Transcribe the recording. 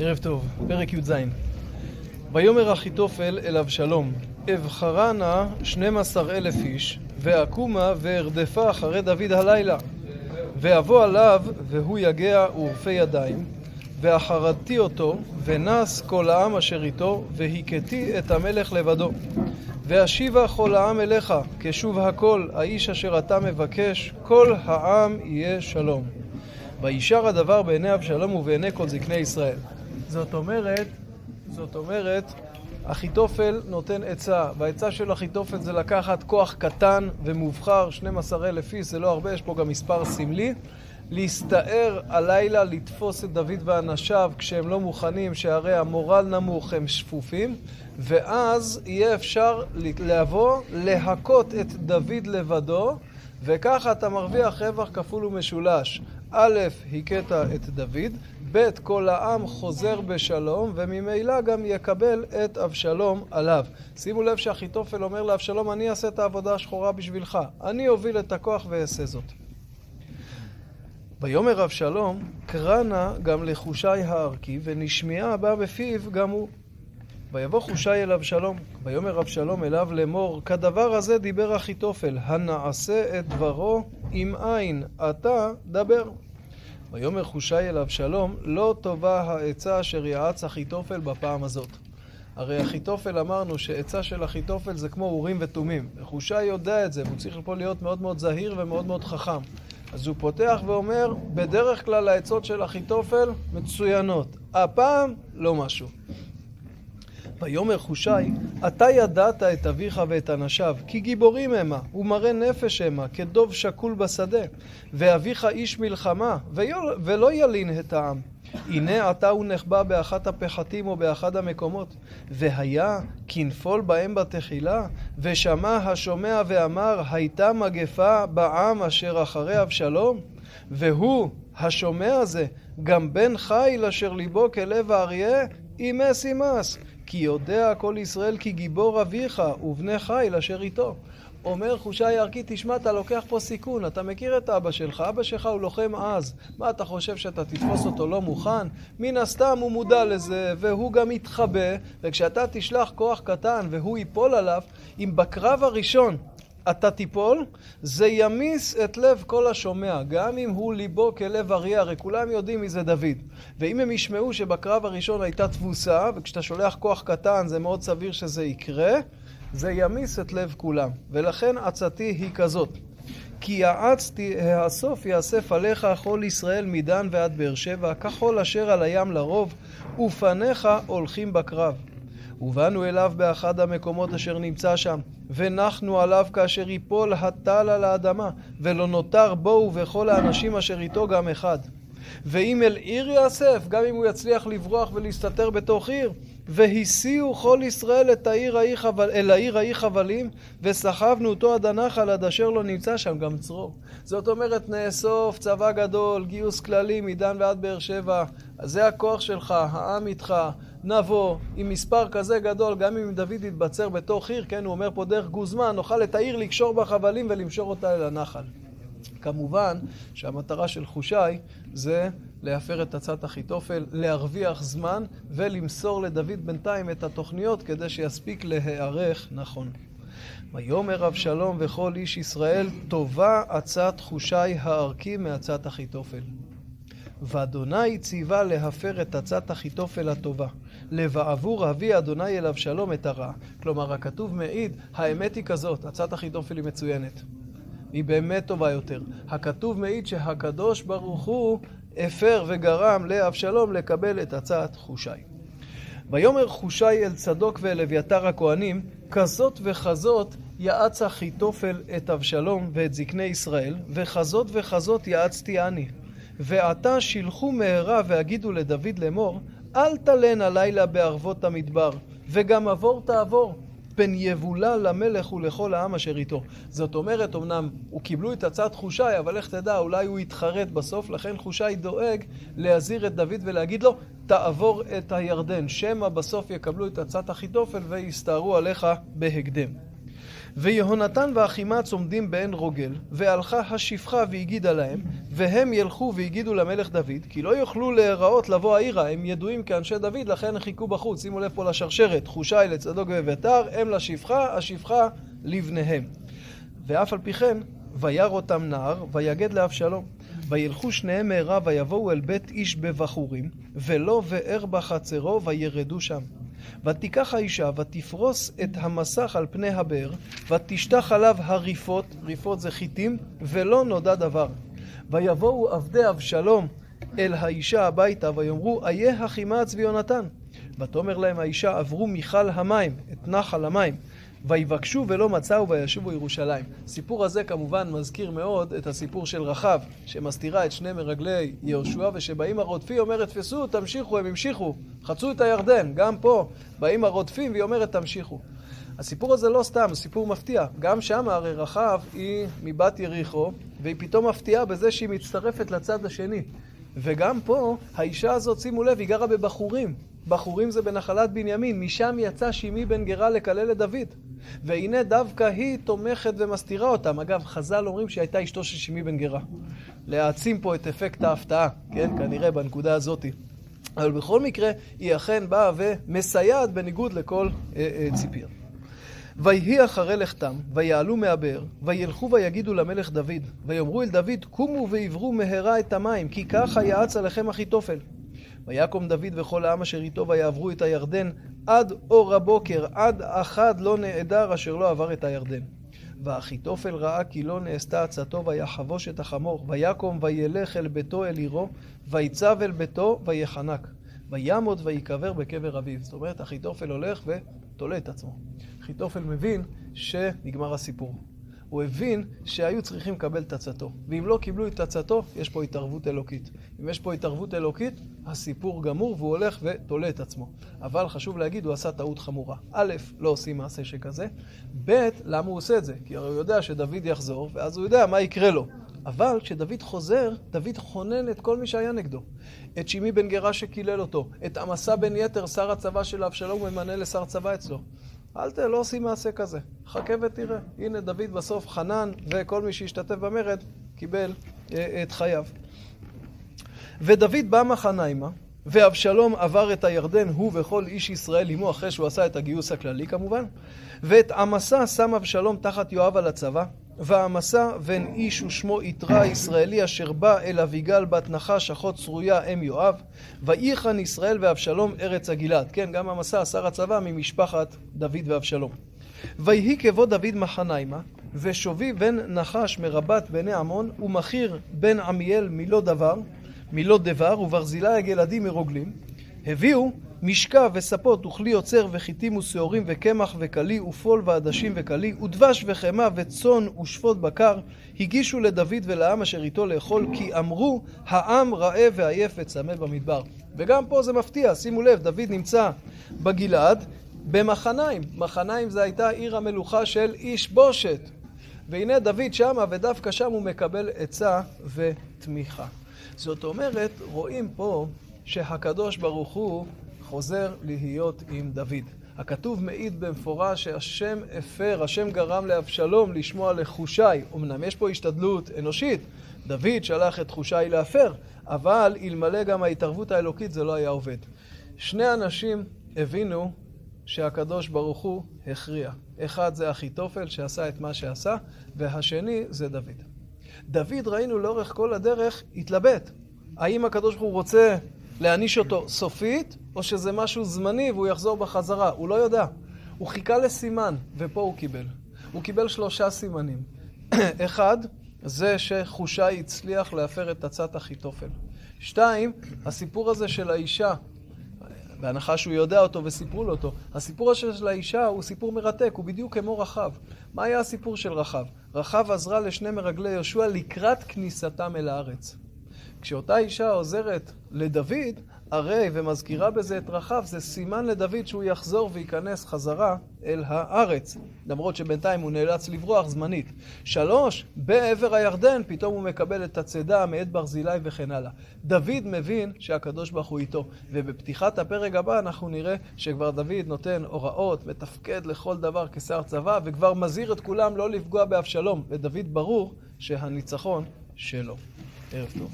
ערב טוב, פרק י"ז. ויאמר אחיתופל אל אבשלום, אבחרה נא שנים עשר אלף איש, ואקומה וארדפה אחרי דוד הלילה. ואבוא עליו, והוא יגע ורפה ידיים, ואחרדתי אותו, ונס כל העם אשר איתו, והכיתי את המלך לבדו. ואשיבה כל העם אליך, כשוב הכל, האיש אשר אתה מבקש, כל העם יהיה שלום. וישר הדבר בעיני אבשלום ובעיני כל זקני ישראל. זאת אומרת, זאת אומרת, אחיתופל נותן עצה, והעצה של אחיתופל זה לקחת כוח קטן ומובחר, 12 אלף איש, זה לא הרבה, יש פה גם מספר סמלי, להסתער הלילה, לתפוס את דוד ואנשיו כשהם לא מוכנים, שהרי המורל נמוך, הם שפופים, ואז יהיה אפשר לבוא, להכות את דוד לבדו, וככה אתה מרוויח רווח כפול ומשולש. א', הכית את דוד, ב', כל העם חוזר בשלום, וממילא גם יקבל את אבשלום עליו. שימו לב שאחיתופל אומר לאבשלום, אני אעשה את העבודה השחורה בשבילך. אני אוביל את הכוח ואעשה זאת. ויאמר אבשלום, קרא גם לחושי הערכי, ונשמעה בא בפיו גם הוא. ויבוא חושי אל אבשלום, ויאמר אבשלום אליו לאמור, כדבר הזה דיבר אחיתופל, הנעשה את דברו אם אין, אתה דבר. ויאמר חושי אל אבשלום, לא טובה העצה אשר יעץ אחיתופל בפעם הזאת. הרי אחיתופל אמרנו שעצה של אחיתופל זה כמו אורים ותומים. וחושי יודע את זה, והוא צריך פה להיות מאוד מאוד זהיר ומאוד מאוד חכם. אז הוא פותח ואומר, בדרך כלל העצות של אחיתופל מצוינות. הפעם לא משהו. ויאמר חושי, אתה ידעת את אביך ואת אנשיו, כי גיבורים המה, ומראה נפש המה, כדוב שקול בשדה. ואביך איש מלחמה, ולא ילין את העם. הנה עתה הוא נחבא באחת הפחתים או באחד המקומות. והיה כנפול בהם בתחילה, ושמע השומע ואמר, הייתה מגפה בעם אשר אחרי אבשלום? והוא, השומע הזה, גם בן חיל אשר ליבו כלב האריה, אימס אימס. כי יודע כל ישראל כי גיבור אביך ובני חיל אשר איתו. אומר חושי ערכי, תשמע, אתה לוקח פה סיכון, אתה מכיר את אבא שלך, אבא שלך הוא לוחם עז. מה, אתה חושב שאתה תתפוס אותו לא מוכן? מן הסתם הוא מודע לזה, והוא גם יתחבא, וכשאתה תשלח כוח קטן והוא ייפול עליו, אם בקרב הראשון אתה תיפול, זה ימיס את לב כל השומע, גם אם הוא ליבו כלב אריה, הרי כולם יודעים מי זה דוד. ואם הם ישמעו שבקרב הראשון הייתה תבוסה, וכשאתה שולח כוח קטן זה מאוד סביר שזה יקרה, זה ימיס את לב כולם. ולכן עצתי היא כזאת. כי יעצתי האסוף יאסף עליך כל ישראל מדן ועד באר שבע, ככל אשר על הים לרוב, ופניך הולכים בקרב. ובאנו אליו באחד המקומות אשר נמצא שם, ונחנו עליו כאשר יפול הטל על האדמה, ולא נותר בו ובכל האנשים אשר איתו גם אחד. ואם אל עיר יאסף, גם אם הוא יצליח לברוח ולהסתתר בתוך עיר, והסיעו כל ישראל את העיר ההיא חבל, אל העיר ההיא חבלים, וסחבנו אותו עד הנחל עד אשר לא נמצא שם גם צרור. זאת אומרת, נאסוף צבא גדול, גיוס כללי מדן ועד באר שבע, זה הכוח שלך, העם איתך, נבוא עם מספר כזה גדול, גם אם דוד יתבצר בתוך עיר, כן, הוא אומר פה דרך גוזמן, נוכל את העיר לקשור בחבלים ולמשור אותה אל הנחל. כמובן שהמטרה של חושי זה להפר את עצת אחיתופל, להרוויח זמן ולמסור לדוד בינתיים את התוכניות כדי שיספיק להיערך נכון. ויאמר אבשלום וכל איש ישראל, טובה עצת חושי הערכי מעצת אחיתופל. ואדוני ציווה להפר את עצת אחיתופל הטובה. לבעבור אבי אדוני אל אבשלום את הרע. כלומר, הכתוב מעיד, האמת היא כזאת, עצת אחיתופל היא מצוינת. היא באמת טובה יותר. הכתוב מעיד שהקדוש ברוך הוא הפר וגרם לאבשלום לקבל את עצת חושי. ויאמר חושי אל צדוק ואל אביתר הכהנים, כזאת וכזאת יעץ אחיתופל את אבשלום ואת זקני ישראל, וכזאת וכזאת יעצתי אני. ועתה שילחו מהרה והגידו לדוד לאמור, אל תלן הלילה בערבות המדבר, וגם עבור תעבור, פן יבולה למלך ולכל העם אשר איתו. זאת אומרת, אמנם הוא קיבלו את הצעת חושי, אבל איך תדע, אולי הוא יתחרט בסוף, לכן חושי דואג להזהיר את דוד ולהגיד לו, תעבור את הירדן, שמא בסוף יקבלו את הצעת אחיתופל ויסתערו עליך בהקדם. ויהונתן ואחימץ עומדים בעין רוגל, והלכה השפחה והגידה להם, והם ילכו והגידו למלך דוד, כי לא יוכלו להיראות לבוא העירה, הם ידועים כאנשי דוד, לכן חיכו בחוץ. שימו לב פה לשרשרת, חושי לצדוק ואביתר, הם לשפחה, השפחה לבניהם. ואף על פי כן, וירא אותם נער, ויגד לאבשלום. וילכו שניהם מהרה, ויבואו אל בית איש בבחורים, ולא באר בחצרו, וירדו שם. ותיקח האישה, ותפרוס את המסך על פני הבאר, ותשטח עליו הריפות, ריפות זה חיטים, ולא נודע דבר. ויבואו עבדי אבשלום אל האישה הביתה, ויאמרו, איה אחימץ ויונתן. ותאמר להם האישה, עברו מיכל המים, את נחל המים. ויבקשו ולא מצאו וישובו ירושלים. הסיפור הזה כמובן מזכיר מאוד את הסיפור של רחב, שמסתירה את שני מרגלי יהושע, ושבאים הרודפים, אומרת תפסו, תמשיכו, הם המשיכו, חצו את הירדן, גם פה באים הרודפים והיא אומרת תמשיכו. הסיפור הזה לא סתם, סיפור מפתיע. גם שם הרי רחב היא מבת יריחו, והיא פתאום מפתיעה בזה שהיא מצטרפת לצד השני. וגם פה, האישה הזאת, שימו לב, היא גרה בבחורים. בחורים זה בנחלת בנימין, משם יצא שימי בן גרה לקלל את דוד. והנה דווקא היא תומכת ומסתירה אותם. אגב, חז"ל אומרים שהיא הייתה אשתו של שימי בן גרה. להעצים פה את אפקט ההפתעה, כן? כנראה בנקודה הזאת. אבל בכל מקרה, היא אכן באה ומסייעת בניגוד לכל אה, אה, ציפייה. ויהי אחרי לכתם, ויעלו מהבאר, וילכו ויגידו למלך דוד, ויאמרו אל דוד, קומו ועברו מהרה את המים, כי ככה יעץ עליכם אחיתופל. ויקום דוד וכל העם אשר איתו ויעברו את הירדן עד אור הבוקר, עד אחד לא נעדר אשר לא עבר את הירדן. ואחיתופל ראה כי לא נעשתה עצתו ויחבוש את החמור, ויקום וילך אל ביתו אל עירו, ויצב אל ביתו ויחנק. וימות ויקבר בקבר אביו. זאת אומרת, אחיתופל הולך ותולה את עצמו. אחיתופל מבין שנגמר הסיפור. הוא הבין שהיו צריכים לקבל את עצתו. ואם לא קיבלו את עצתו, יש פה התערבות אלוקית. אם יש פה התערבות אלוקית, הסיפור גמור והוא הולך ותולה את עצמו. אבל חשוב להגיד, הוא עשה טעות חמורה. א', לא עושים מעשה שכזה, ב', למה הוא עושה את זה? כי הרי הוא יודע שדוד יחזור, ואז הוא יודע מה יקרה לו. אבל כשדוד חוזר, דוד חונן את כל מי שהיה נגדו. את שימי בן גרה שקילל אותו, את עמסה בן יתר, שר הצבא של אבשלום, ממנה לשר צבא אצלו. אל ת... לא עושים מעשה כזה. חכה ותראה. הנה דוד בסוף חנן, וכל מי שהשתתף במרד קיבל אה, את חייו. ודוד בא מחניימה, ואבשלום עבר את הירדן, הוא וכל איש ישראל עמו, אחרי שהוא עשה את הגיוס הכללי כמובן, ואת עמסה שם אבשלום תחת יואב על הצבא, ועמסה בן איש ושמו יתרה ישראלי אשר בא אל אביגל בת נחש אחות צרויה אם יואב ויחן ישראל ואבשלום ארץ הגלעד. כן גם עמסה שר הצבא ממשפחת דוד ואבשלום. ויהי כבוד דוד מחניימה ושובי בן נחש מרבת בני עמון ומכיר בן עמיאל מלא דבר מלא דבר וברזילי הגלעדי מרוגלים הביאו משכב וספות וכלי יוצר וחיטים ושעורים וקמח וכלי ופול ועדשים וכלי ודבש וחמא וצאן ושפוט בקר הגישו לדוד ולעם אשר איתו לאכול כי אמרו העם רעב ועייף וצמא במדבר. וגם פה זה מפתיע שימו לב דוד נמצא בגלעד במחניים. מחניים זה הייתה עיר המלוכה של איש בושת. והנה דוד שמה ודווקא שם הוא מקבל עצה ותמיכה. זאת אומרת רואים פה שהקדוש ברוך הוא חוזר להיות עם דוד. הכתוב מעיד במפורש שהשם הפר, השם גרם לאבשלום לשמוע לחושי. אמנם יש פה השתדלות אנושית, דוד שלח את חושי להפר, אבל אלמלא גם ההתערבות האלוקית זה לא היה עובד. שני אנשים הבינו שהקדוש ברוך הוא הכריע. אחד זה אחיתופל שעשה את מה שעשה, והשני זה דוד. דוד ראינו לאורך כל הדרך התלבט. האם הקדוש ברוך הוא רוצה להעניש אותו סופית, או שזה משהו זמני והוא יחזור בחזרה. הוא לא יודע. הוא חיכה לסימן, ופה הוא קיבל. הוא קיבל שלושה סימנים. אחד, זה שחושי הצליח להפר את עצת אחיתופל. שתיים, הסיפור הזה של האישה, בהנחה שהוא יודע אותו וסיפרו לו אותו, הסיפור הזה של האישה הוא סיפור מרתק, הוא בדיוק כמו רחב. מה היה הסיפור של רחב? רחב עזרה לשני מרגלי יהושע לקראת כניסתם אל הארץ. כשאותה אישה עוזרת לדוד, הרי ומזכירה בזה את רחב, זה סימן לדוד שהוא יחזור וייכנס חזרה אל הארץ, למרות שבינתיים הוא נאלץ לברוח זמנית. שלוש, בעבר הירדן פתאום הוא מקבל את הצידה מאת ברזילי וכן הלאה. דוד מבין שהקדוש ברוך הוא איתו, ובפתיחת הפרק הבא אנחנו נראה שכבר דוד נותן הוראות, מתפקד לכל דבר כשר צבא, וכבר מזהיר את כולם לא לפגוע באבשלום. לדוד ברור שהניצחון שלו. ערב טוב.